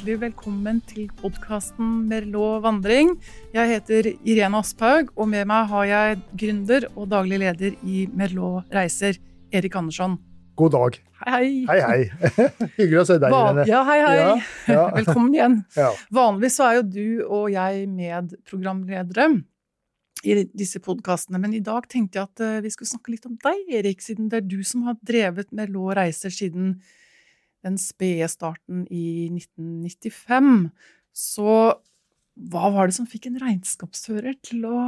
hjertelig velkommen til podkasten Merlot vandring. Jeg heter Irene Asphaug, og med meg har jeg gründer og daglig leder i Merlot reiser, Erik Andersson. God dag. Hei, hei. Hei, hei. Hyggelig å se deg, Irene. Ja, hei, hei. Ja, ja. Velkommen igjen. Ja. Vanligvis så er jo du og jeg medprogramledere i disse podkastene, men i dag tenkte jeg at eh, vi skulle snakke litt om deg, Erik, siden det er du som har drevet Merlot reiser siden den spede starten i 1995. Så hva var det som fikk en regnskapsfører til å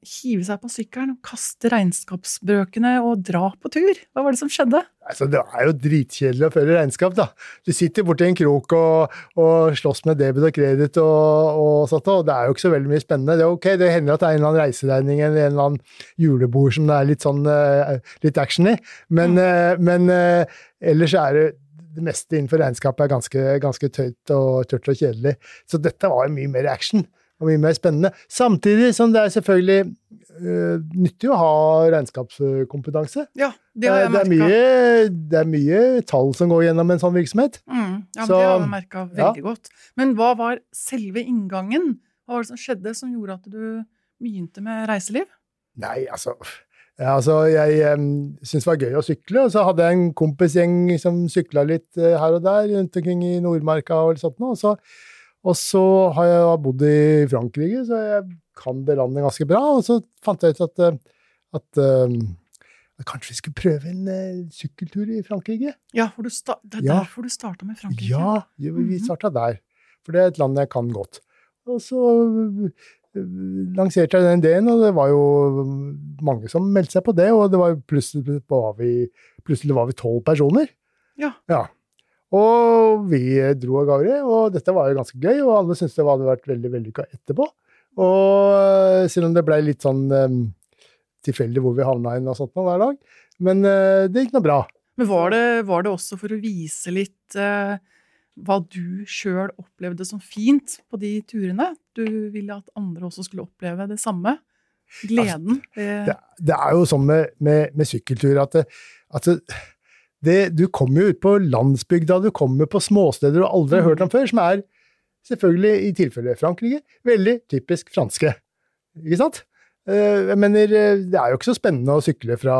hive seg på sykkelen, kaste regnskapsbrøkene og dra på tur? Hva var det som skjedde? Altså, det er jo dritkjedelig å føre regnskap, da. Du sitter borti en krok og, og slåss med debet og kreditt og, og sånt, og det er jo ikke så veldig mye spennende. Det er ok, det hender at det er en eller annen reiseregning eller en eller annen julebord som det er litt sånn eh, litt action i, men, mm. men eh, ellers er det det meste innenfor regnskapet er ganske, ganske tørt og, tørt og kjedelig. Så dette var jo mye mer action og mye mer spennende. Samtidig som det er selvfølgelig uh, nyttig å ha regnskapskompetanse. Ja, det har jeg Eh, det, er mye, det er mye tall som går gjennom en sånn virksomhet. Mm, ja, Så- det har jeg merka ja. veldig godt. Men hva var selve inngangen? Hva var det som skjedde som gjorde at du begynte med reiseliv? Nei, altså ja, altså, Jeg um, syntes det var gøy å sykle, og så hadde jeg en kompisgjeng som sykla litt uh, her og der rundt omkring i Nordmarka og sånt. Og så, og så har jeg bodd i Frankrike, så jeg kan det landet ganske bra. Og så fant jeg ut at, eh, at, um, kanskje vi skulle prøve en uh, sykkeltur i Frankrike. Ja, for Det er Ja. derfor du starta med Frankrike? Ja, vi Mhm. starta der. For det er et land jeg kan godt. Og så lanserte jeg den ideen, og det var jo mange som meldte seg på det. Og det var plutselig var vi, plutselig var vi tolv personer. Ja. Og vi dro av gårde, og dette var jo ganske gøy, og alle syntes det hadde vært veldig vellykka etterpå. Og selv om det blei litt sånn um, tilfeldig hvor vi havna inn og sånt noe hver dag. Men uh, det gikk nå bra. Men var det, var det også for å vise litt eh, hva du sjøl opplevde som fint på de turene? Du ville at andre også skulle oppleve det samme? Gleden? Altså, det, det er jo sånn med, med, med sykkeltur at, det, at det, du kommer jo ut på landsbygda, du kommer på småsteder du aldri har hørt om før, som er selvfølgelig, i tilfelle Frankrike, veldig typisk franske. Ikke sant? Eh, Jeg mener, eh, det er jo ikke så spennende å sykle fra,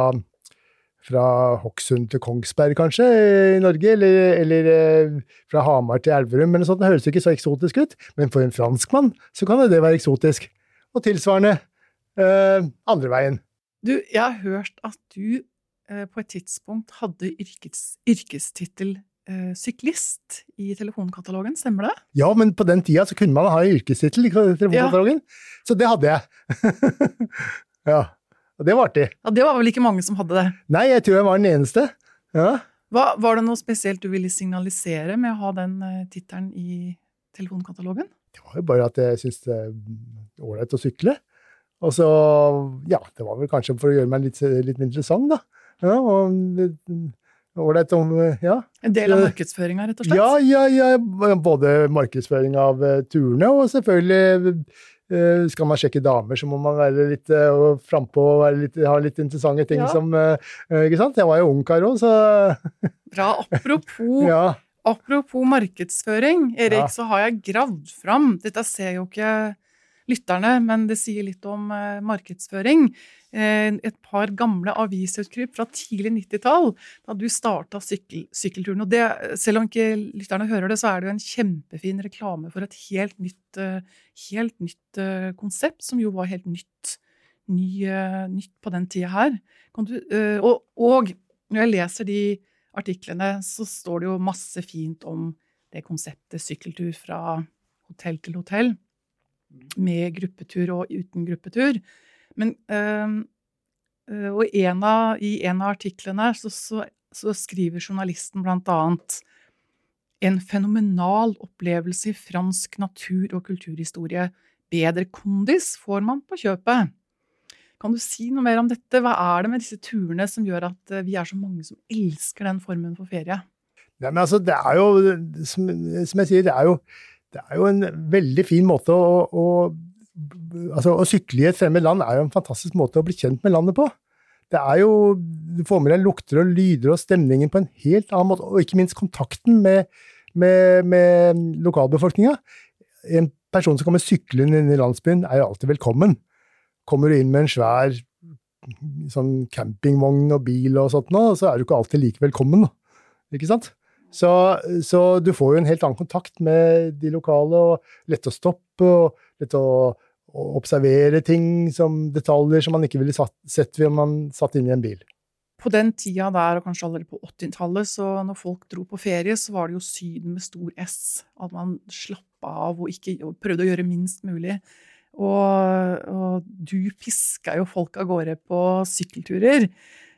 fra Hokksund til Kongsberg, kanskje, i Norge, eller, eller eh, fra Hamar til Elverum, eller noe sånt. Det høres jo ikke så eksotisk ut, men for en franskmann så kan det være eksotisk. Og tilsvarende eh, andre veien. Du, jeg har hørt at du eh, på et tidspunkt hadde yrkes, yrkestittel eh, syklist i telefonkatalogen, stemmer det? Ja, men på den tida så kunne man ha yrkestittel i telefonkatalogen, så det hadde jeg. ja, og det var artig. Ja, Det var vel ikke mange som hadde det. Nei, jeg tror jeg var den eneste. Ja. Hva, var det noe spesielt du ville signalisere med å ha den uh, tittelen i telefonkatalogen? Det var jo bare at jeg syntes det er ålreit å sykle. Og så, ja, det var vel kanskje for å gjøre meg litt, litt interessant, da. Ja, og ålreit om, ja. En del av Eh, markedsføringa, rett og slett? Ja, ja, ja. Både markedsføring av eh, turene, og selvfølgelig eh, skal man sjekke damer, så må man være litt uh, frampå og ha litt interessante ting Ja. som eh, eh, Ikke sant? Jeg var jo ungkar òg, så Bra. Apropos, ja. apropos markedsføring, Erik, Ja. så har jeg gravd fram Dette ser jo ikke lytterne, men det sier litt om eh, markedsføring. Eh, et par gamle avisutkryp fra tidlig 90-tall, da du starta sykkel, sykkelturen. Og det, selv om ikke lytterne hører det, så er det jo en kjempefin reklame for et helt nytt, eh, helt nytt konsept, som jo var helt nytt, ny, nytt på den tida her. Du, og, og når jeg leser de artiklene, så står det jo masse fint om det konseptet sykkeltur fra hotell til hotell, med gruppetur og uten gruppetur. Men øh, øh, Og en av, i en av artiklene så, så, så skriver journalisten blant annet en fenomenal opplevelse i fransk natur- og kulturhistorie. Bedre kondis får man på kjøpet. Kan du si noe mer om dette? Hva er det med disse turene som gjør at eh, vi er så mange som elsker den formen for ferie? Nei, men altså, det er jo, som, som jeg sier, det er jo, det er jo en veldig fin måte å, å altså, Å sykle i et fremmed land er jo en fantastisk måte å bli kjent med landet på. Det er jo, Du får med deg lukter og lyder og stemningen på en helt annen måte, og ikke minst kontakten med, med, med lokalbefolkninga. En person som kommer syklende inn i landsbyen, er jo alltid velkommen. Kommer du inn med en svær sånn campingvogn og bil og sånt nå, så er du ikke alltid like velkommen. Ikke sant? Så, så, du får jo en helt annen kontakt med de lokale, og lett å stoppe, og lett å, å observere ting som detaljer som man ikke ville satt, sett om man satt inn i en bil. På den tida der, og kanskje allerede på 80-tallet, så når folk dro på ferie, så var det jo Syden med stor S. At man slappa av og, ikke, og prøvde å gjøre minst mulig. Og, og du piska jo folk av gårde på sykkelturer.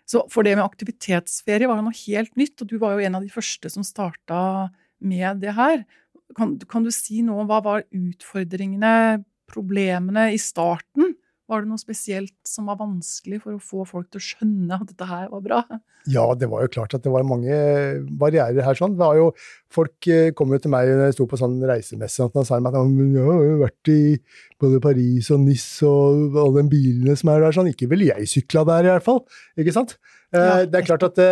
Så for det med aktivitetsferie var jo noe helt nytt, og du var jo en av de første som starta med det her. Kan, kan, du si noe om hva var utfordringene, problemene i starten? Var det noe spesielt som var vanskelig for å få folk til å skjønne at dette her var bra? Ja, det var jo klart at det var mange barrierer her. sånn. Det var jo, folk eh, kom jo til meg når jeg sto på sånn reisemesse og sa at jeg har vært i både Paris og Nis og alle de bilene som er der. sånn. Ikke ville jeg sykla der, i hvert fall. Ikke sant? Eh, ja, det er klart at det,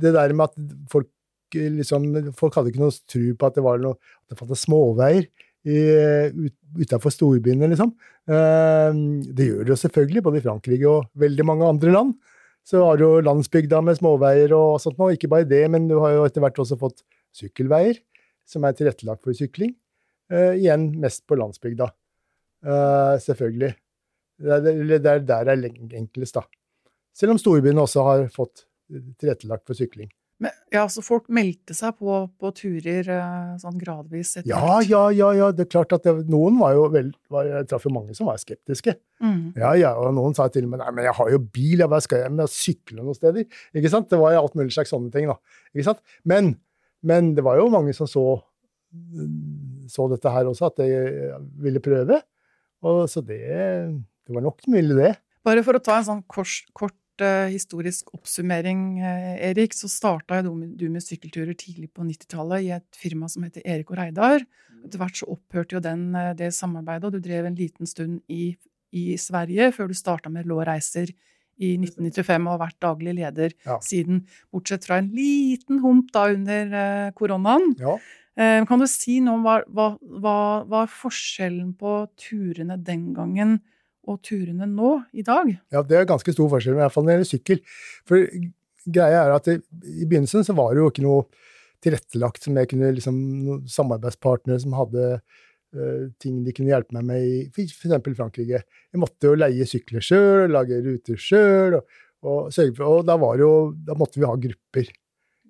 det der med at folk liksom, folk hadde ikke noe tro på at det var noe, at det fantes småveier ut, utafor storbyene, liksom. Eh, det gjør det jo selvfølgelig, både i Frankrike og veldig mange andre land. Så har du jo landsbygda med småveier og sånt noe. Ikke bare det, men du har jo etter hvert også fått sykkelveier som er tilrettelagt for sykling. Uh, igjen mest på landsbygda, uh, selvfølgelig. Det er, det er der det er enklest, da. Selv om storbyene også har fått tilrettelagt for sykling. Men, ja, Så folk meldte seg på, på turer eh, sånn gradvis? ja, ja, ja, ja. Det er klart at det, noen var jo vel, var, Jeg traff jo mange som var skeptiske. Mm. Ja, ja, og Noen sa til og med nei, men jeg har jo bil, hva skal jeg med å sykle noen steder? Ikke sant? Det var jo alt mulig slags sånne ting. da. Ikke sant? Men, men det var jo mange som så, så dette her også, at de ville prøve. Og Så det, det var nok mulig, det. Bare for å ta en sånn kors, kort historisk oppsummering, eh, Erik, så starta du med sykkelturer tidlig på 90-tallet i et firma som heter Erik og Reidar. Etter hvert så opphørte jo den, eh, det samarbeidet, og du drev en liten stund i, i Sverige før du starta med Lå reiser i 1995 og har vært daglig leder ja. siden, bortsett fra en liten hump da under koronaen. Ja. Kan du si noe om hva, hva, hva, hva forskjellen på turene den gangen og turene nå, i dag? Ja, det er ganske stor forskjell, i hvert fall når det gjelder sykkel. For greia er at det, i begynnelsen så var det jo ikke noe tilrettelagt som jeg kunne liksom, noen samarbeidspartnere som hadde uh, ting de kunne hjelpe meg med i f.eks. Frankrike. Jeg måtte jo leie sykler sjøl, lage ruter sjøl, og, og, og da, jo, da, måtte vi ha grupper.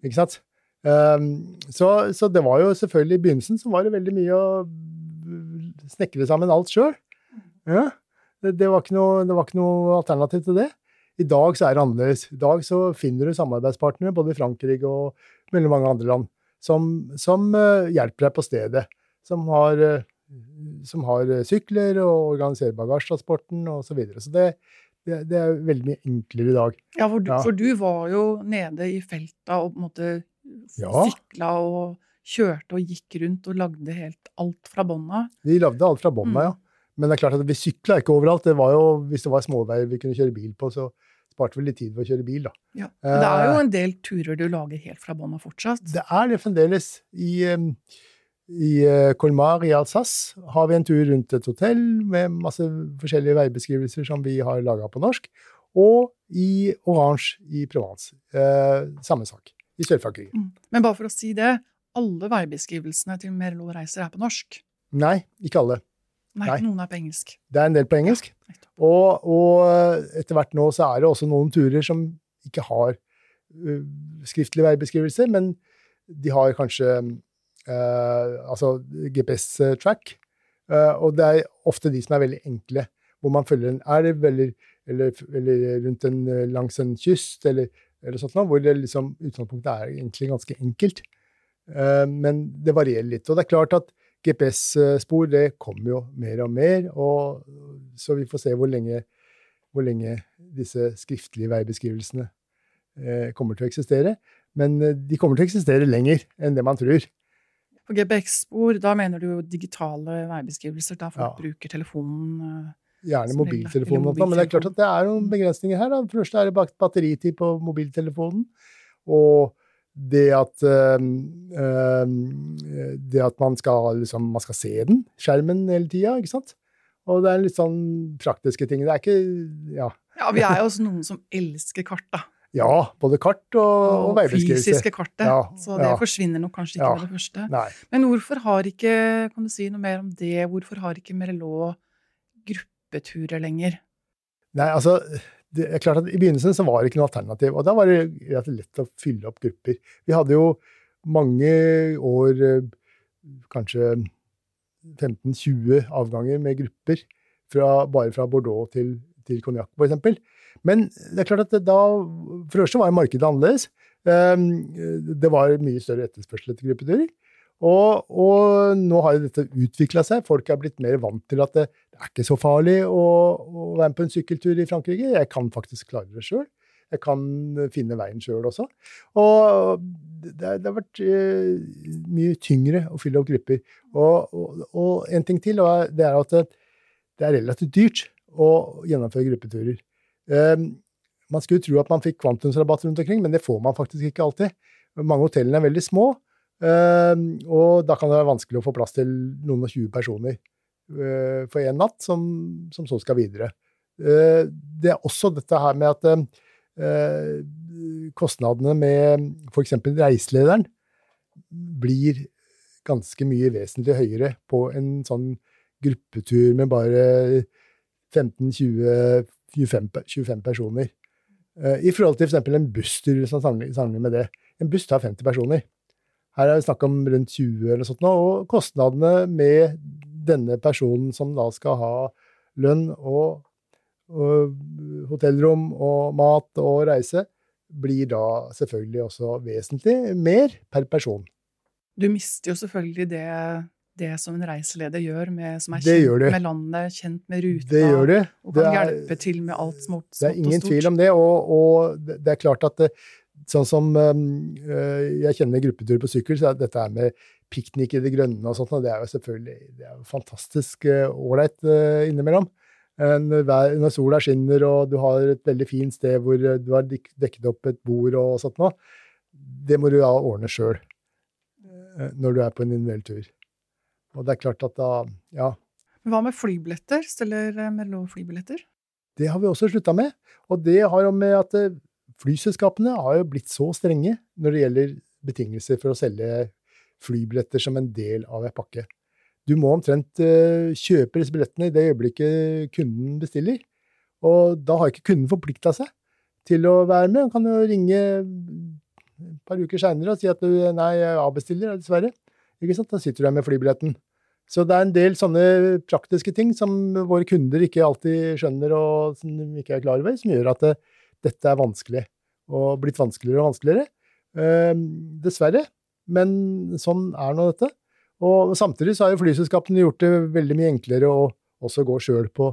Ikke sant? Um, så, så, det var jo selvfølgelig I begynnelsen så var det veldig mye å snekre sammen alt sjøl. Ja. Det, det, var noe, det, var ikke noe, alternativ til det. I dag så er det annerledes. I dag så finner du samarbeidspartnere både i Frankrike og mellom mange andre land som, som uh, hjelper deg på stedet. Som har, uh, som har uh, sykler og organiserer bagasjetransporten osv. Så, videre. så det, det, det, er veldig mye enklere i dag. Ja for, du, ja. for du var jo nede i felta og på en måte ja. sykla og kjørte og gikk rundt og lagde helt alt fra bånda. Vi lagde alt fra bånda, mm. ja. Men det er klart at vi sykla ikke overalt. Det var jo, hvis det var småveier vi kunne kjøre bil på, så sparte vi litt tid ved å kjøre bil. da. Ja, men Det er jo eh, en del turer du lager helt fra bånn av fortsatt? Det er det fremdeles. I, i eh, Colmar i Alsace har vi en tur rundt et hotell med masse forskjellige veibeskrivelser som vi har laga på norsk. Og i Orange i Provence. Eh, samme sak. I Sør-Frankrike. Mm. Men bare for å si det, alle veibeskrivelsene til Merlot Reiser er på norsk? Nei, ikke alle. Nei, Nei, noen er på engelsk. Det er en del på engelsk. Og, og, etter hvert nå så er det også noen turer som ikke har uh, skriftlig veibeskrivelse, men de har kanskje uh, altså GPS-track. Uh, og det er ofte de som er veldig enkle, hvor man følger en elv eller, eller, eller rundt en, langs en kyst, eller, eller sånt noe, hvor det liksom, utgangspunktet er egentlig ganske enkelt. men det varierer litt. Og det er klart at GPS-spor det kommer jo mer og mer, og, så vi får se hvor lenge, hvor lenge disse skriftlige veibeskrivelsene eh, kommer til å eksistere. Men eh, de kommer til å eksistere lenger enn det man tror. På GPS-spor, da mener du jo digitale veibeskrivelser, da folk ja. bruker telefonen? Eh, Gjerne mobiltelefonen, mobiltelefon. men det er klart at det er noen begrensninger her. Da. Først er det batteritid på mobiltelefonen. Og det at, øh, øh, det at man skal, liksom, man skal se den, skjermen, hele tida, ikke sant? Og det er litt sånn praktiske ting. Det er ikke Ja. Ja, vi er jo også noen som elsker kart, da. Ja, både kart og, og, Og fysiske kartet. Ja, så det ja. forsvinner nok kanskje ikke Ja. med det første. Nei. Men hvorfor har ikke Kan du si noe mer om det? Hvorfor har ikke Merlot gruppeturer lenger? Nei, altså, det er klart at I begynnelsen så var det ikke noe alternativ, og da var det lett å fylle opp grupper. Vi hadde jo mange år, eh, kanskje 15-20 avganger med grupper, fra, bare fra Bordeaux til, til Cognac f.eks. Men det er klart at det da, for det første var markedet annerledes. Um, Det var mye større etterspørsel etter gruppeturer. Og, og nå har jo dette utvikla seg. Folk er blitt mer vant til at det, det er ikke så farlig å, å være med på en sykkeltur i Frankrike. Jeg kan faktisk klare det sjøl. Jeg kan finne veien sjøl også. Og det, det har vært uh, mye tyngre å fylle opp grupper. Og, og, og en ting til, det er at det, det er relativt dyrt å gjennomføre gruppeturer. Um, man skulle tro at man fikk kvantumsrabatt rundt omkring, men det får man faktisk ikke alltid. Mange hotellene er veldig små, og da kan det være vanskelig å få plass til noen og 20 personer uh, for én natt, som, som så skal videre. Uh, det er også dette her med at uh, kostnadene med f.eks. reiselederen blir ganske mye vesentlig høyere på en sånn gruppetur med bare 15-20-25 personer. Eh, I forhold til f.eks. en busstur, hvis man sammenligner med det. En buss tar 50 personer. Her er det snakk om rundt 20 eller sånt nå, og kostnadene med denne personen som da skal ha lønn og, og hotellrom og mat og reise, blir da selvfølgelig også vesentlig mer per person. Du mister jo selvfølgelig det, det som en reiseleder gjør, med, som er Det kjent det. med landet, kjent med ruta, Det gjør det. og Det kan er- hjelpe til med alt smått, og stort. Det er ingen tvil om det, og, og det det er klart at det, sånn som um, øh, jeg kjenner gruppetur på sykkel, så er dette her med piknik i det grønne og sånt, og det er jo selvfølgelig det er jo fantastisk øh, ålreit innimellom. Eh, Når, sola skinner og du har et veldig fint sted hvor du har dekket opp et bord og sånt noe, det må du da ordne sjøl når du er på en individuell tur. Og det er klart at da, ja, Hva med flybilletter? Stiller eh, Merlot flybilletter? Det har vi også slutta med. Og det har jo med at eh, flyselskapene har jo blitt så strenge når det gjelder betingelser for å selge flybilletter som en del av en pakke. Du må omtrent eh, kjøpe disse billettene i det øyeblikket kunden bestiller. Og da har ikke kunden forplikta seg til å være med. Han kan jo ringe et par uker seinere og si at du, nei, jeg avbestiller, dessverre. Ikke sant? Da sitter du der med flybilletten. Så det er en del sånne praktiske ting som våre kunder ikke alltid skjønner og som de ikke er klar over, som gjør at det, dette er vanskelig, og blitt vanskeligere og vanskeligere. Eh, dessverre. Men sånn er nå dette. Og samtidig så har jo flyselskapene gjort det veldig mye enklere å også gå sjøl på,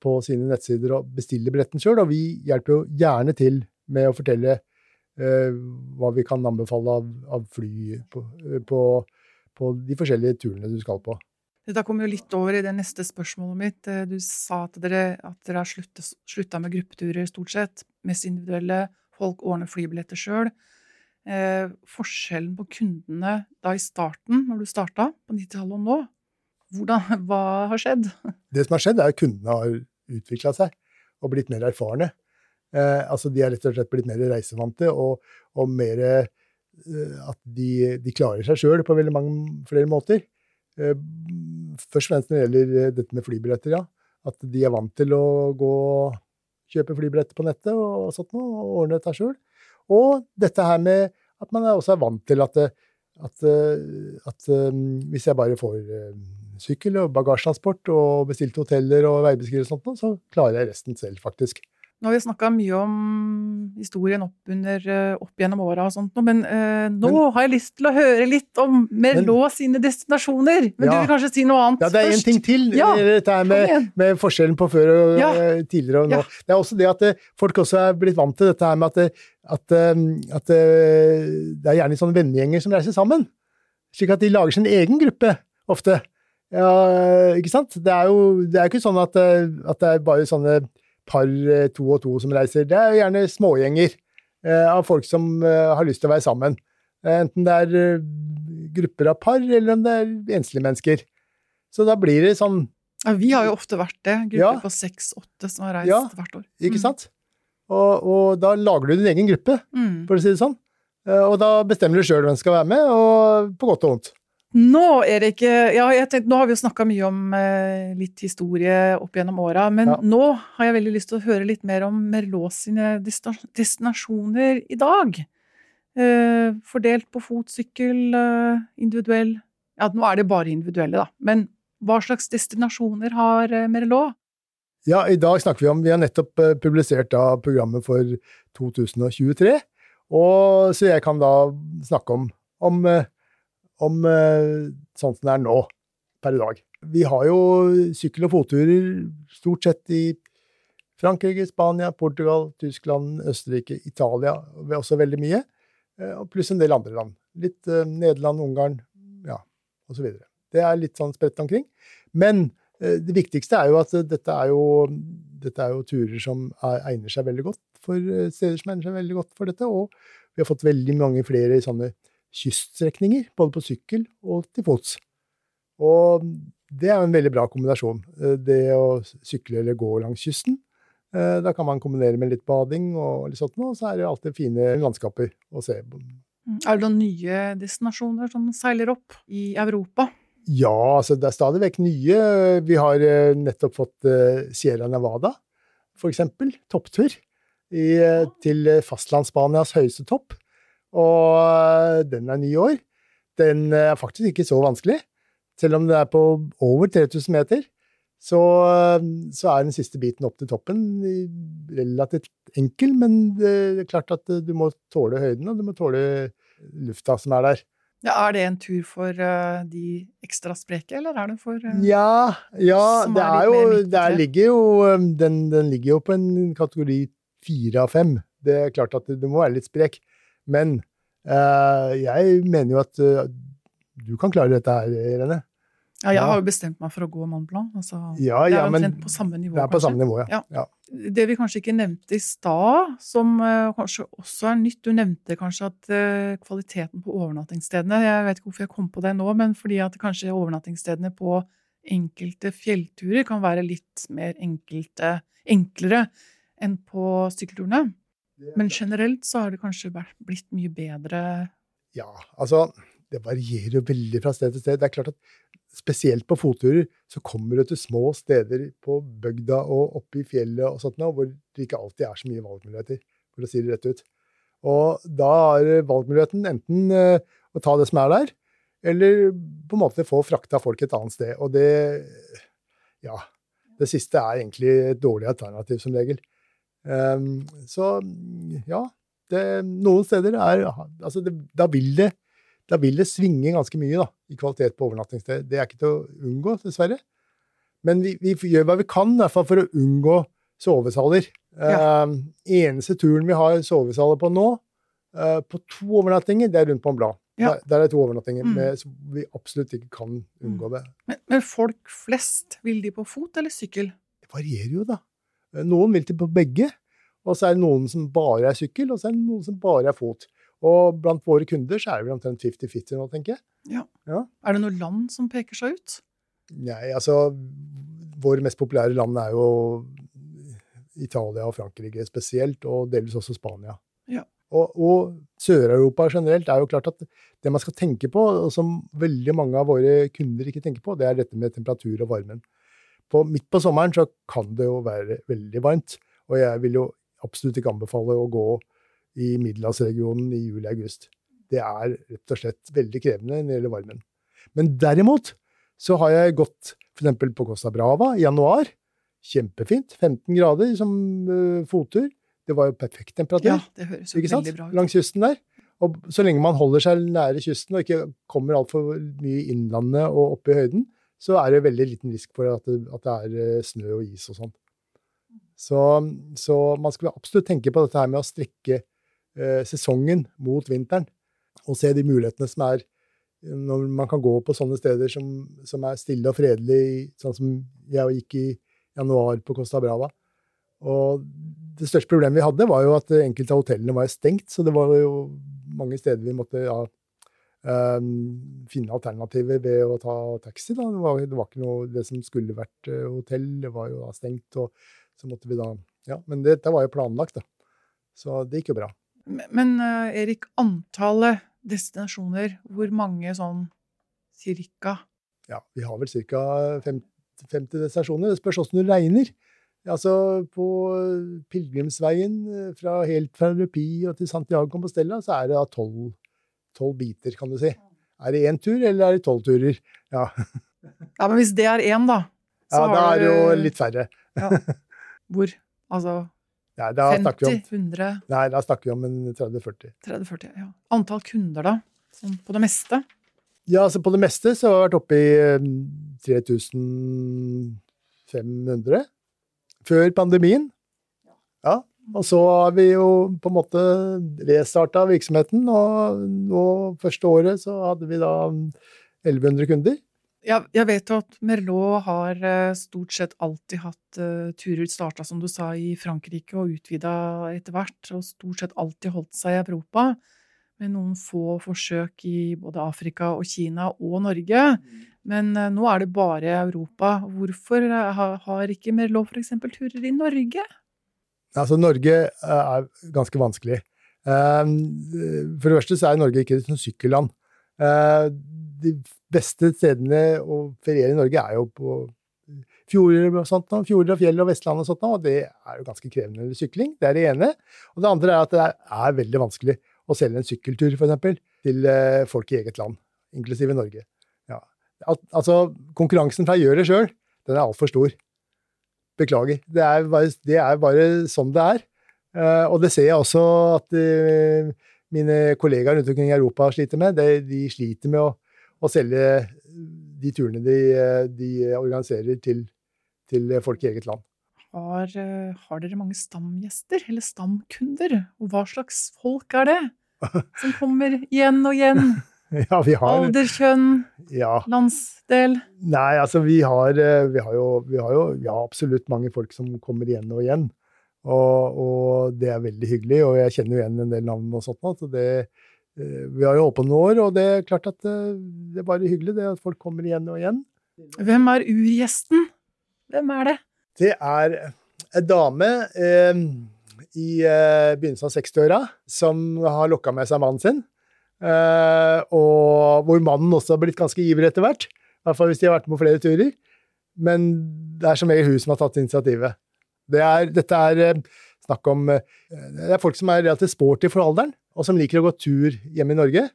på sine nettsider og bestille billetten sjøl, og vi hjelper jo gjerne til med å fortelle eh, hva vi kan anbefale av, av fly på, på, på de forskjellige turene du skal på. Dette kommer jo litt over i det neste spørsmålet mitt. Eh, Du sa at dere, at dere har sluttet, slutta med gruppeturer, stort sett. Mest individuelle. Folk ordner flybilletter sjøl. Eh, forskjellen på kundene da i starten, når du starta på 90-tallet og nå, hvordan, hva har skjedd? Det som har skjedd, er at kundene har utvikla seg og blitt mer erfarne. Eh, altså De er rett og slett blitt mer reisevante og, og mer eh, at de, de klarer seg sjøl på veldig mange flere måter. Eh, først og fremst når det gjelder eh, dette med flybilletter, ja. At de er vant til å gå og kjøpe flybilletter på nettet og sånt noe, og ordne dette sjøl. Og dette her med at man også er vant til at, eh, at, at hvis jeg bare får sykkel og bagasjetransport og bestilte hoteller og veibeskrivelser og sånt, så klarer jeg resten selv, faktisk. Nå har vi snakka mye om historien opp, under, eh, opp gjennom åra og sånt, men eh, nå Men- har jeg lyst til å høre litt om Merlot sine destinasjoner. Men du vil kanskje si noe annet først? Ja, det er én en ting til. Ja, eh, dette her med, med forskjellen på før og Ja. eh, tidligere og nå. Ja. Det er også det at folk også er blitt vant til dette her med at, at, at det er gjerne sånne vennegjenger som reiser sammen. Slik at de lager sin egen gruppe, ofte. Ja, ikke sant? Det er jo det er ikke sånn at, at det er bare sånne par eh, to og to som reiser. Det er jo gjerne smågjenger. eh, av folk som eh, har lyst til å være sammen. Enten det er grupper av par, eller om det er enslige mennesker. Så da blir det sånn Ja, vi har jo ofte vært det. Grupper Ja. på seks-åtte som har reist Ja. hvert år. Ikke Mm. sant? Og, og da lager du din egen gruppe, Mm. for å si det sånn. Og da bestemmer du sjøl hvem som skal være med, og på godt og vondt. Nå er det ikke Ja, jeg tenkte, nå har vi jo snakka mye om eh, litt historie opp gjennom åra, men Ja. nå har jeg veldig lyst til å høre litt mer om Merlot sine destinasjoner i dag. Eh, fordelt på fot, sykkel, eh, individuell Ja, nå er det bare individuelle, da. Men hva slags destinasjoner har eh, Merlot? Ja, i dag snakker vi om Vi har nettopp eh, publisert da programmet for 2023. Og, så jeg kan da snakke om, om, eh, om sånn som det er nå, per i dag. Vi har jo sykkel- og fotturer stort sett i Frankrike, Spania, Portugal, Tyskland, Østerrike, Italia. også veldig mye. eh, og Pluss en del andre land. Litt eh, Nederland, Ungarn, ja, osv. Det er litt sånn spredt omkring. Men Det viktigste er jo at dette er jo, dette er jo turer som er, egner seg veldig godt for steder som egner seg veldig godt for dette. Og vi har fått veldig mange flere sånne kyststrekninger, både på sykkel og til fots. Og det er en veldig bra kombinasjon. eh, Det å sykle eller gå langs kysten. eh, Da kan man kombinere med litt bading og litt sånt, og så er det alltid fine landskaper å se. Mm. Er det noen nye destinasjoner som seiler opp i Europa? Ja, altså det er stadig vekk nye. Vi har eh, nettopp fått Sierra Nevada, for eksempel. Topptur i, til fastlandsspanias høyeste topp. Og eh, den er ny i år. Den er faktisk ikke så vanskelig. Selv om det er på over 3000 meter, så, eh, så er den siste biten opp til toppen relativt enkel. Men det er klart at eh, du må tåle høyden, og du må tåle lufta som er der. Ja, er det en tur for uh, de ekstra spreke, eller er det for uh, Ja, ja det er er jo Der ligger jo den, den ligger jo på en kategori fire av fem. Det er klart at det, det må være litt sprek. Men eh, jeg mener jo at eh, du kan klare dette her, Irene. Ja, jeg har jo bestemt meg for å gå Mont Blanc. Altså, Ja, det er omtrent på samme nivå, det er på kanskje. samme nivå, ja. Ja. ja. Det vi kanskje ikke nevnte i stad, som uh, kanskje også er nytt Du nevnte kanskje at uh, kvaliteten på overnattingsstedene Jeg vet ikke hvorfor jeg kom på det nå, men fordi at kanskje overnattingsstedene på enkelte fjellturer kan være litt mer enkelte, enklere enn på sykkelturene. Men generelt så har det kanskje blitt mye bedre Ja, altså Det varierer jo veldig fra sted til sted. Det er klart at Spesielt på fotturer så kommer du til små steder på bygda og oppe i fjellet og sånt hvor det ikke alltid er så mye valgmuligheter, for å si det rett ut. Og da er valgmuligheten enten eh, å ta det som er der, eller på en måte få frakta folk et annet sted. Og det Ja. Det siste er egentlig et dårlig alternativ, som regel. Ehm, så ja. Det, noen steder er Altså, det, da vil det da vil det svinge ganske mye da, i kvalitet på overnattingssted. Det er ikke til å unngå, dessverre. Men vi, vi gjør hva vi kan i hvert fall for å unngå sovesaler. Ja. Eh, eneste turen vi har sovesaler på nå, eh, på to overnattinger, det er rundt på en blad. Ja. Der, der er to overnattinger, Mm. med, som vi absolutt ikke kan unngå det. men, men folk flest, vil de på fot eller sykkel? Det varierer jo, da. Noen vil til på begge. Og så er det noen som bare er sykkel, og så er det noen som bare er fot. Og blant våre kunder så er det vel omtrent 50-50 nå, tenker jeg. Ja. Er det noe land som peker seg ut? Nei, altså Våre mest populære land er jo Italia og Frankrike spesielt, og delvis også Spania. Ja. Og, og Sør-Europa generelt er jo klart at det man skal tenke på, og som veldig mange av våre kunder ikke tenker på, det er dette med temperatur og varmen. På, midt på sommeren så kan det jo være veldig varmt, og jeg vil jo absolutt ikke anbefale å gå i middelhavsregionen i juli-august. Det er rett og slett veldig krevende når det gjelder varmen. Men derimot så har jeg gått f.eks. på Costa Brava i januar. Kjempefint. 15 grader som uh, fottur. Det var jo perfekt temperatur Ja, det høres jo veldig bra ut. langs kysten der. Og så lenge man holder seg nære kysten og ikke kommer altfor mye i innlandet og opp i høyden, så er det veldig liten risk for at det, at det er eh, snø og is og sånn. Så, så man skal absolutt tenke på dette her med å strekke eh, sesongen mot vinteren, og se de mulighetene som er eh, når man kan gå på sånne steder som, som er stille og fredelig, sånn som jeg gikk i januar på Costa Brava. Og det største problemet vi hadde, var jo at enkelte av hotellene var stengt, så det var jo mange steder vi måtte ja, finne alternativer ved å ta taxi. Da. Det, var, det var ikke noe Det som skulle vært uh, hotell, det var jo da stengt, og så måtte vi da Ja, men dette var jo planlagt, da. Så det gikk jo bra. Men uh, Erik, antallet destinasjoner, hvor mange sånn cirka? Ja, vi har vel ca. 50, 50 destinasjoner. Det spørs åssen du regner. Altså, på pilegrimsveien eh, fra helt fra Rupi og til Santiago Compostela, så er det da tolv biter, kan du si. Er det én tur, eller er det tolv turer? Ja. ja, men hvis det er én, da? ja, da er det jo litt færre. Ja. Hvor? Altså Nei, 50? Om, 100? Nei, da snakker vi om en 30-40. 30-40, ja. Antall kunder, da? Sånn på det meste? Ja, altså på det meste så har vi vært oppe i 3500 eh, før pandemien. Ja, og så har vi jo på en måte restarta virksomheten, og nå første året så hadde vi da 1100 kunder. Jeg, jeg vet jo at Merlot har eh, stort sett alltid hatt uh, turer starta, som du sa, i Frankrike og utvida etter hvert, og stort sett alltid holdt seg i Europa, med noen få forsøk i både Afrika og Kina og Norge. Men uh, nå er det bare Europa. Hvorfor har ikke Merlot f.eks. turer i Norge? Altså, Norge er ganske vanskelig. For det første så er Norge ikke et sykkelland. De beste stedene å feriere i Norge er jo på fjorder og sånt, fjorder og fjell og Vestland og sånt, og det er jo ganske krevende sykling. Det er det ene. Og det andre er at det er veldig vanskelig å selge en sykkeltur, f.eks., til eh, folk i eget land, inklusive Norge. Ja. altså, konkurransen fra gjør det sjøl, den er altfor stor. Beklager. Det er, bare, det er, bare, sånn det er. Uh, og det ser jeg også at uh, mine kollegaer rundt omkring i Europa sliter med. De, de sliter med å å selge de turene de, de organiserer til, til, folk i eget land. Har, har, dere mange stamgjester, eller stamkunder? Og hva slags folk er det? Som kommer igjen og igjen? ja, vi har, Alder, kjønn, ja. landsdel? Nei, altså vi har, vi har, jo, vi har jo ja, absolutt mange folk som kommer igjen og igjen. Og, og, det er veldig hyggelig, og jeg kjenner jo igjen en del navn og sånt. Så det, Eh, vi har jo holdt på noen år, og det er klart at det, det er bare hyggelig det at folk kommer igjen og igjen. Hvem er urgjesten? Hvem er det? Det er en dame eh, i eh, begynnelsen av 60-åra som har lokka med seg mannen sin. Eh, og hvor mannen også har blitt ganske ivrig etter hvert. I hvert fall hvis de har vært med på flere turer. Men det er som regel hun som har tatt initiativet. Det er, dette er eh, snakk om Det er folk som er relativt sporty for alderen og som liker å gå tur hjemme i Norge,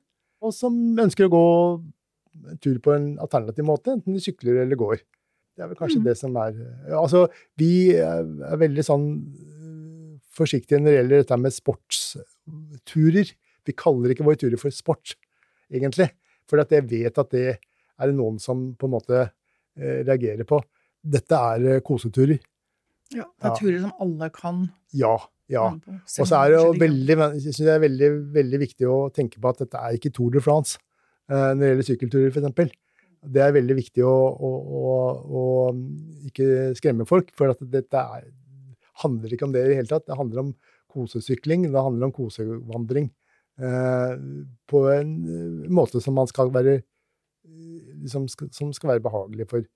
og som ønsker å gå tur på en alternativ måte, enten de sykler eller går. Det er vel kanskje mm. det som er Altså, vi er veldig sånn forsiktige når det gjelder dette med sportsturer. Vi kaller ikke våre turer for sport, egentlig. For jeg vet at det er det noen som på en måte eh, reagerer på. Dette er øh, koseturer. Ja, det er ja. turer som alle kan ja. Ja. Og så er det jo veldig, jeg synes det er veldig, veldig viktig å tenke på at dette er ikke Tour de France uh, når det gjelder sykkelturer, f.eks. Det er veldig viktig å, å, å, å, ikke skremme folk, for at dette er, handler ikke om det i det hele tatt. Det handler om kosesykling, det handler om kosevandring. Uh, på en uh, måte som man skal være liksom, som skal være behagelig for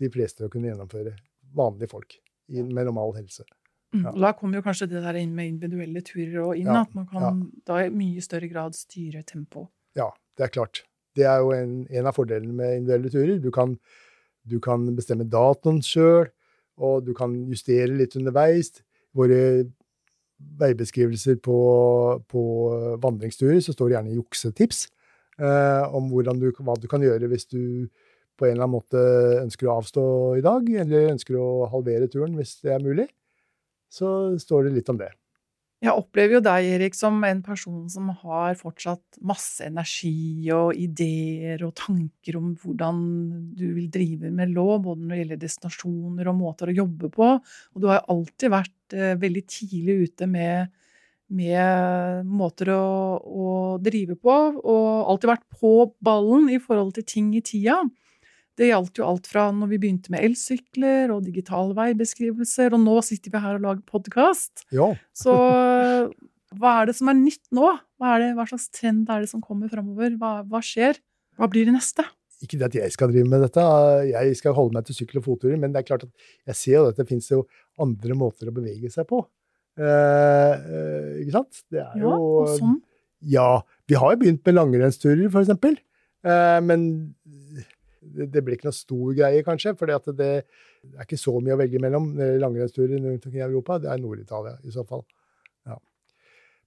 de fleste å kunne gjennomføre. Vanlige folk med normal helse. Mm, ja. Da kommer jo kanskje det der inn med individuelle turer og inn, ja, at man kan ja. da i mye større grad styre tempo. Ja, det er klart. Det er jo en, en av fordelene med individuelle turer. Du kan, du kan bestemme datoen sjøl, og du kan justere litt underveis. Våre veibeskrivelser på, på vandringsturer så står det gjerne juksetips eh, om du, hva du kan gjøre hvis du på en eller annen måte ønsker å avstå i dag, eller ønsker å halvere turen hvis det er mulig så står det litt om det. Jeg opplever jo deg, Erik, som en person som har fortsatt masse energi og ideer og tanker om hvordan du vil drive med lov, både når det gjelder destinasjoner og måter å jobbe på. Og du har alltid vært eh, veldig tidlig ute med, med måter å, å, drive på, og alltid vært på ballen i forhold til ting i tida. Det gjaldt jo alt fra når vi begynte med elsykler og digitale veibeskrivelser, og nå sitter vi her og lager podkast. Ja. Så hva er det som er nytt nå? Hva, er det, hva slags trend er det som kommer framover? Hva, hva skjer? Hva blir det neste? Ikke det at jeg skal drive med dette, jeg skal holde meg til sykkel- og fotturer, men det er klart at jeg ser jo at det finnes jo andre måter å bevege seg på. Eh, eh, ikke sant? Det er Ja, og sånn. Ja, vi har jo begynt med langrennsturer, eksempel. Eh, men det, blir ikke noe stor greie, kanskje, for det, er ikke så mye å velge mellom. eh, Langrennsturer rundt omkring i Europa, det er Nord-Italia i så fall. Ja.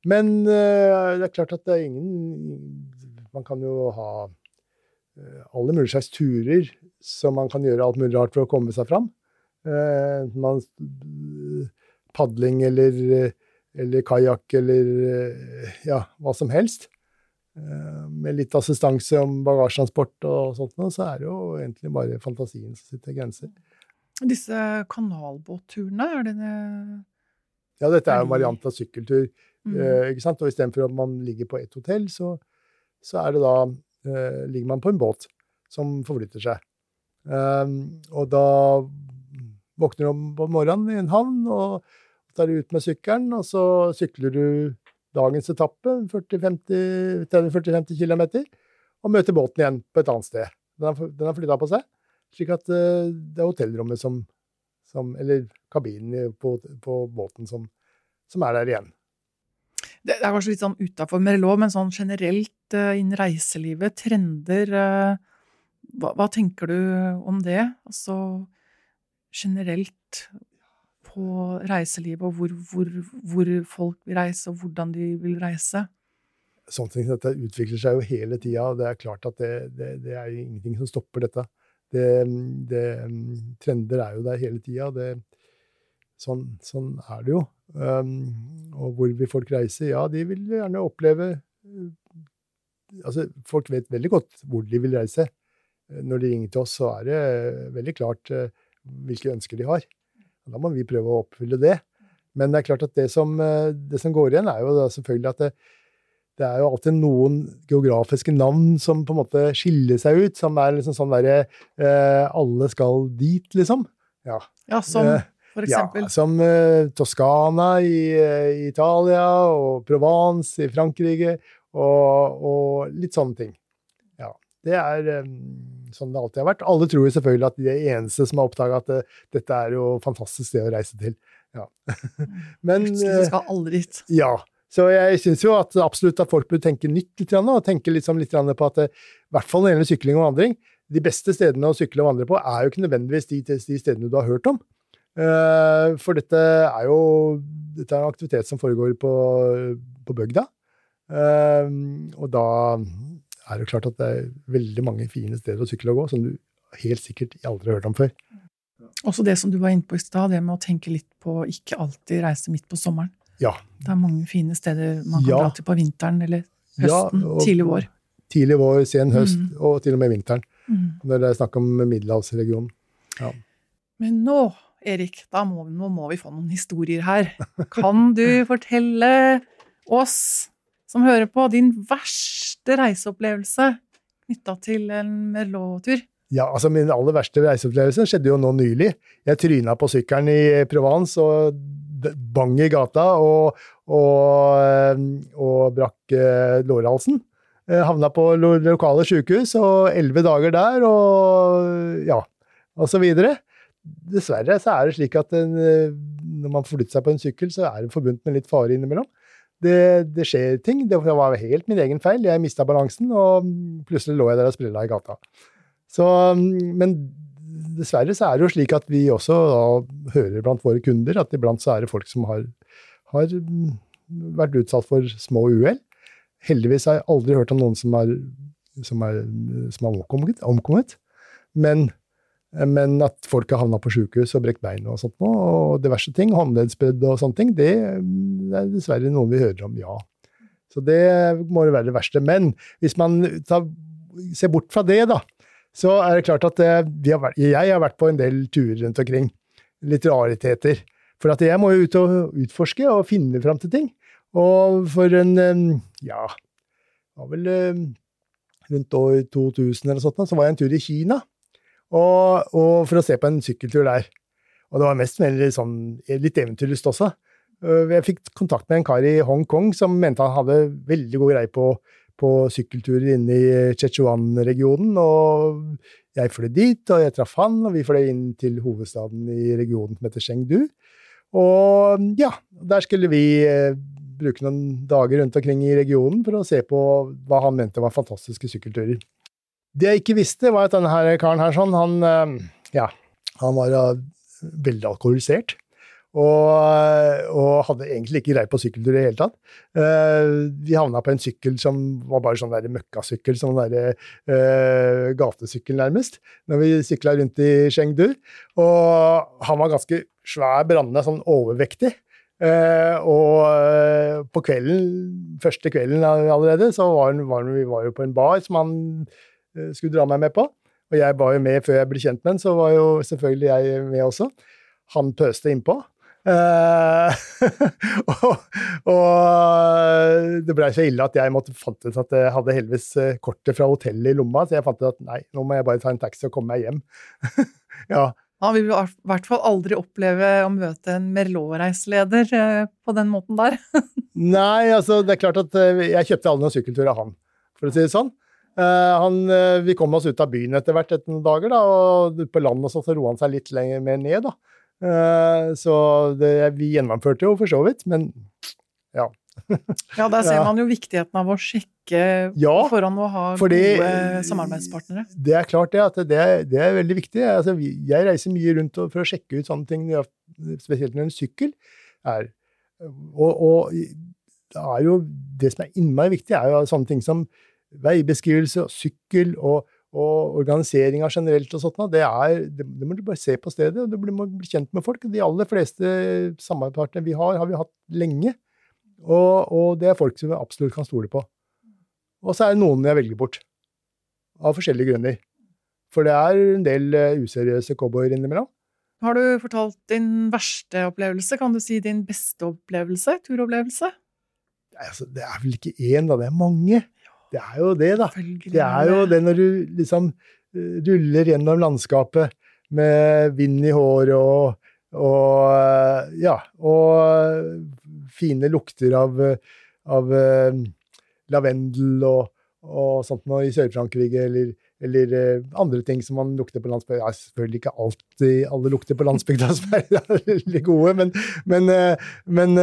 Men eh, det er klart at det er ingen Man kan jo ha eh, alle mulige slags turer som man kan gjøre alt mulig rart for å komme seg fram. Man, padling eller, eller kajakk eller ja, hva som helst. Eh, Med litt assistanse om bagasjetransport og sånt, så er det jo egentlig bare fantasien som sitter grenser. Disse kanalbåtturene, er det det Ja, dette er Er jo en variant av sykkeltur. mm. Eh, ikke sant? Og istedenfor at man ligger på ett hotell, så, så er det da eh, ligger man på en båt som forflytter seg. Um, og da våkner du om på morgenen i en havn og tar ut med sykkelen, og så sykler du dagens etappe, 40-50 km, og møter båten igjen på et annet sted. Den har, den flytta på seg, slik at eh, det er hotellrommet som, som Eller kabinen på, på båten som, som er der igjen. Det det er kanskje litt sånn utafor Merlot, men sånn generelt eh, innen reiselivet, trender eh, hva, hva tenker du om det? Altså generelt på reiselivet, og hvor, hvor, hvor folk vil reise, og hvordan de vil reise? sånne ting dette utvikler seg jo hele tida, og det er klart at det, det, det er ingenting som stopper dette. Det, trender er jo der hele tida. Sånn, sånn er det jo. Um, og hvor vil folk reise? Ja, de vil gjerne oppleve uh, Altså, folk vet veldig godt hvor de vil reise. Når de ringer til oss, så er det veldig klart uh, hvilke ønsker de har. Da må vi prøve å oppfylle det. Men det er klart at det som, uh, det som går igjen, er jo selvfølgelig at det, det er jo alltid noen geografiske navn som på en måte skiller seg ut, som er liksom sånn derre eh, Alle skal dit, liksom. Ja. Ja, som for eksempel? ja som eh, Toskana i, eh, i Italia, og Provence i Frankrike, og, og litt sånne ting. Ja. Det er eh, sånn det alltid har vært. Alle tror jo selvfølgelig at de er eneste som har oppdaga at det, dette er jo et fantastisk sted å reise til. Ja. Men eh, skal alle dit. ja. Så jeg syns jo at absolutt at folk bør tenke nytt litt, og tenke liksom litt på at i hvert fall når det gjelder sykling og vandring, de beste stedene å sykle og vandre på er jo ikke nødvendigvis de, de stedene du har hørt om. Eh, for dette er jo dette er en aktivitet som foregår på, på bygda. Eh, og da er det klart at det er veldig mange fine steder å sykle og gå som du helt sikkert aldri har hørt om før. Også det som du var inne på i stad, det med å tenke litt på ikke alltid reise midt på sommeren. Ja. Det er mange fine steder man kan Ja. dra til på vinteren eller Ja, høsten, og- tidlig vår. Tidlig vår, sen høst Mm. og til og med vinteren. Mm. Når det er snakk om middelhavsregionen. Men nå, Erik, da må, nå må vi få noen historier her. Kan du fortelle oss som hører på, din verste reiseopplevelse knytta til en Merlot-tur? Ja, altså Min aller verste reiseopplevelse skjedde jo nå nylig. Jeg tryna på sykkelen i Provence og bang i gata og, og, eh, og brakk eh, lårhalsen. Eh, Havna på lo lokale sykehus og elleve dager der og ja, og så videre. Dessverre så er det slik at en, når man flytter seg på en sykkel, så er det forbundet med litt fare innimellom. Det, det skjer ting. Det var helt min egen feil. Jeg mista balansen, og plutselig lå jeg der og sprella i gata. Så, men dessverre så er det jo slik at vi også da hører blant våre kunder at iblant så er det folk som har, har vært utsatt for små uhell. Heldigvis har jeg aldri hørt om noen som har, omkommet. Men, men at folk har havna på sjukehus og brekt bein og sånt noe, og diverse ting, håndleddsbrudd og sånne ting, det, det er dessverre noen vi hører om, ja. Så det må jo være det verste. Men hvis man tar, ser bort fra det, da, så er det klart at eh, vi har jeg har vært på en del turer rundt omkring. Litt rariteter. For at jeg må jo ut og utforske og finne fram til ting. Og for en eh, ja, det var vel eh, rundt år 2000 eller sånt, så var jeg en tur i Kina. Og, og for å se på en sykkeltur der. Og det var mest veldig sånn, litt eventyrlyst også. Øh, jeg fikk kontakt med en kar i Hongkong som mente han hadde veldig god greie på, på sykkelturer inne i Chechuan-regionen. Og jeg fløy dit, og jeg traff han, og vi fløy inn til hovedstaden i regionen som heter Chengdu. Og ja, der skulle vi øh, bruke noen dager rundt omkring i regionen for å se på hva han mente var fantastiske sykkelturer. Det jeg ikke visste, var at denne her karen her sånn, han, øh, ja, han var veldig alkoholisert. Og, og, hadde egentlig ikke greie på sykkeltur i det hele tatt. Uh, vi havna på en sykkel som var bare sånn møkkasykkel, sånn der, uh, gatesykkel nærmest, når vi sykla rundt i Chengdu. Og han var ganske svær, brannende, sånn overvektig. Uh, og på kvelden, første kvelden allerede, så var, var vi var jo på en bar som han skulle dra meg med på. Og jeg var jo med før jeg ble kjent med han, så var jo selvfølgelig jeg med også. Han pøste innpå. Uh, og, og, det blei så ille at jeg måtte fant ut at jeg hadde heldigvis eh, kortet fra hotellet i lomma, så jeg fant ut at nei, nå må jeg bare ta en taxi og komme meg hjem. ja. Han vil i hvert fall aldri oppleve å møte en Merlot-reiseleder eh, på den måten der. nei, altså det er klart at jeg kjøpte alle noen sykkelturer av han, for å si det sånn. Uh, han, uh, vi kom oss ut av byen etter hvert etter noen dager, da, og på landet så, så roa han seg litt lenger mer ned. da. Uh, så det, vi gjennomførte jo for så vidt, men ja. ja, der ser man jo viktigheten av å sjekke ja, foran å ha fordi, gode samarbeidspartnere. Det er klart det, at det, det er veldig viktig. Altså, jeg reiser mye rundt for å sjekke ut sånne ting, spesielt når en sykkel er og, og det er jo det som er innmari viktig, er jo sånne ting som veibeskrivelse og sykkel og, og organiseringa generelt og sånt, det, er, det, det, må du bare se på stedet, og du må bli kjent med folk. De aller fleste samarbeidspartnerne vi har, har vi hatt lenge. Og, og, det er folk som vi absolutt kan stole på. Og så er det noen jeg velger bort. Av forskjellige grunner. For det er en del eh, useriøse cowboyer innimellom. Har du fortalt din verste opplevelse? Kan du si din beste opplevelse? Turopplevelse? Altså, det er vel ikke én, da. Det er mange. Det er jo det, da. Det er jo det når du liksom eh, ruller gjennom landskapet med vind i håret og, og eh, ja, og fine lukter av, av uh, lavendel og, og sånt noe i Sør-Frankrike, eller, eller uh, andre ting som man lukter på landsbygda. Ja, selvfølgelig ikke alltid alle lukter på landsbygda som er veldig gode, men, men, uh, men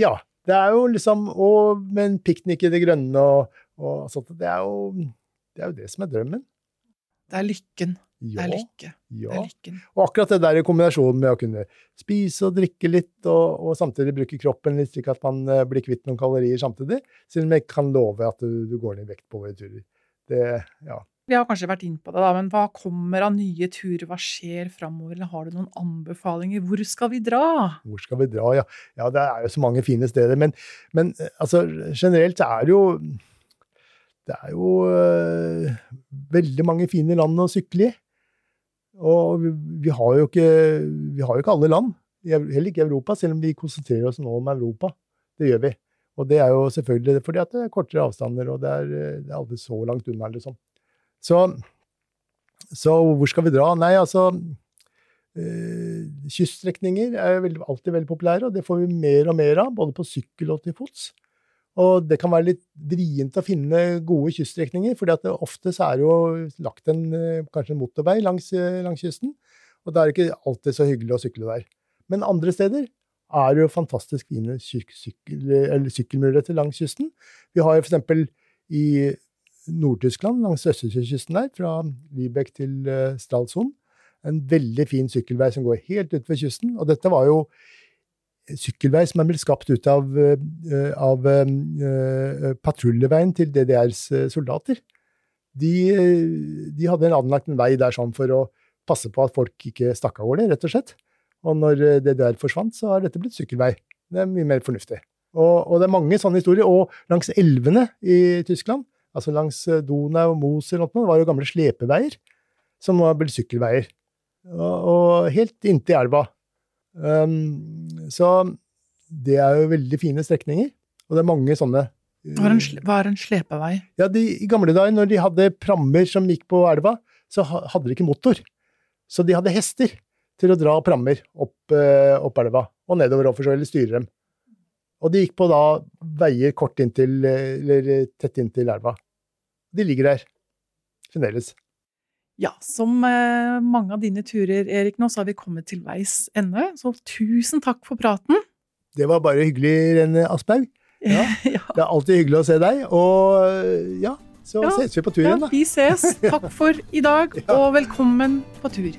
ja. Det er jo liksom Og med en piknik i det grønne og, og sånt, det, er jo, det er jo det som er drømmen. Det er lykken. Ja, det er lykke. Ja. Det er lykken. Og akkurat det der i kombinasjon med å kunne spise og drikke litt, og, og samtidig bruke kroppen litt slik at man uh, blir kvitt noen kalorier samtidig, selv om jeg kan love at du, du går ned i vekt på våre turer. Det, ja. Vi har kanskje vært inn på det, da, men hva kommer av nye turer? Hva skjer framover? Eller har du noen anbefalinger? Hvor skal vi dra? Hvor skal vi dra, ja. Ja, det er jo så mange fine steder. Men, men eh, altså, generelt er det jo det er jo øh, veldig mange fine land å sykle i. Og vi, vi, har ikke, vi har jo ikke alle land, heller ikke Europa, selv om vi konsentrerer oss nå om Europa. Det gjør vi. Og det er jo selvfølgelig fordi det er kortere avstander, og det er, det er aldri så langt unna, liksom. Så, så hvor skal vi dra? Nei, altså øh, Kyststrekninger er veldig, alltid veldig populære, og det får vi mer og mer av, både på sykkel og til fots. Og det kan være litt vrient å finne gode kyststrekninger, for ofte så er det jo lagt en, eh, kanskje en motorvei langs, eh, langs, kysten, og da er det ikke alltid så hyggelig å sykle der. Men andre steder er det jo fantastisk fine sykkel, sykkelmuligheter langs kysten. Vi har f.eks. i Nord-Tyskland, langs østersjøkysten der, fra Lübeck til eh, Stralsund, en veldig fin sykkelvei som går helt utover kysten. Og dette var jo sykkelvei som er blitt skapt ut av, eh, av uh, patruljeveien til DDRs soldater. De, de, hadde anlagt en vei der sånn for å passe på at folk ikke stakk av gårde, rett og slett. Og når DDR forsvant, så har dette blitt sykkelvei. Det er mye mer fornuftig. Og, og det er mange sånne historier. Og langs elvene i Tyskland, altså langs Donau og Moser, og var jo gamle slepeveier som nå har blitt sykkelveier. Og, og helt inntil elva. Um, så det er jo veldig fine strekninger, og det er mange sånne. Hva er en, hva er en slepevei? Ja, de, I gamle dager, når de hadde prammer som gikk på elva, så hadde de ikke motor. Så de hadde hester til å dra prammer opp, uh, opp elva, og nedover og for eller styre dem. Og de gikk på da veier kort inntil, eh, eller tett inntil elva. De ligger der fremdeles. Ja, som eh, mange av dine turer, Erik, nå så har vi kommet til veis ende. Så tusen takk for praten. Det var bare hyggelig, Renne Asphaug. Ja. ja. Det er alltid hyggelig å se deg, og ja, så Ja. ses vi på tur Ja, igjen, da. vi ses. Takk for i dag, Ja. og velkommen på tur.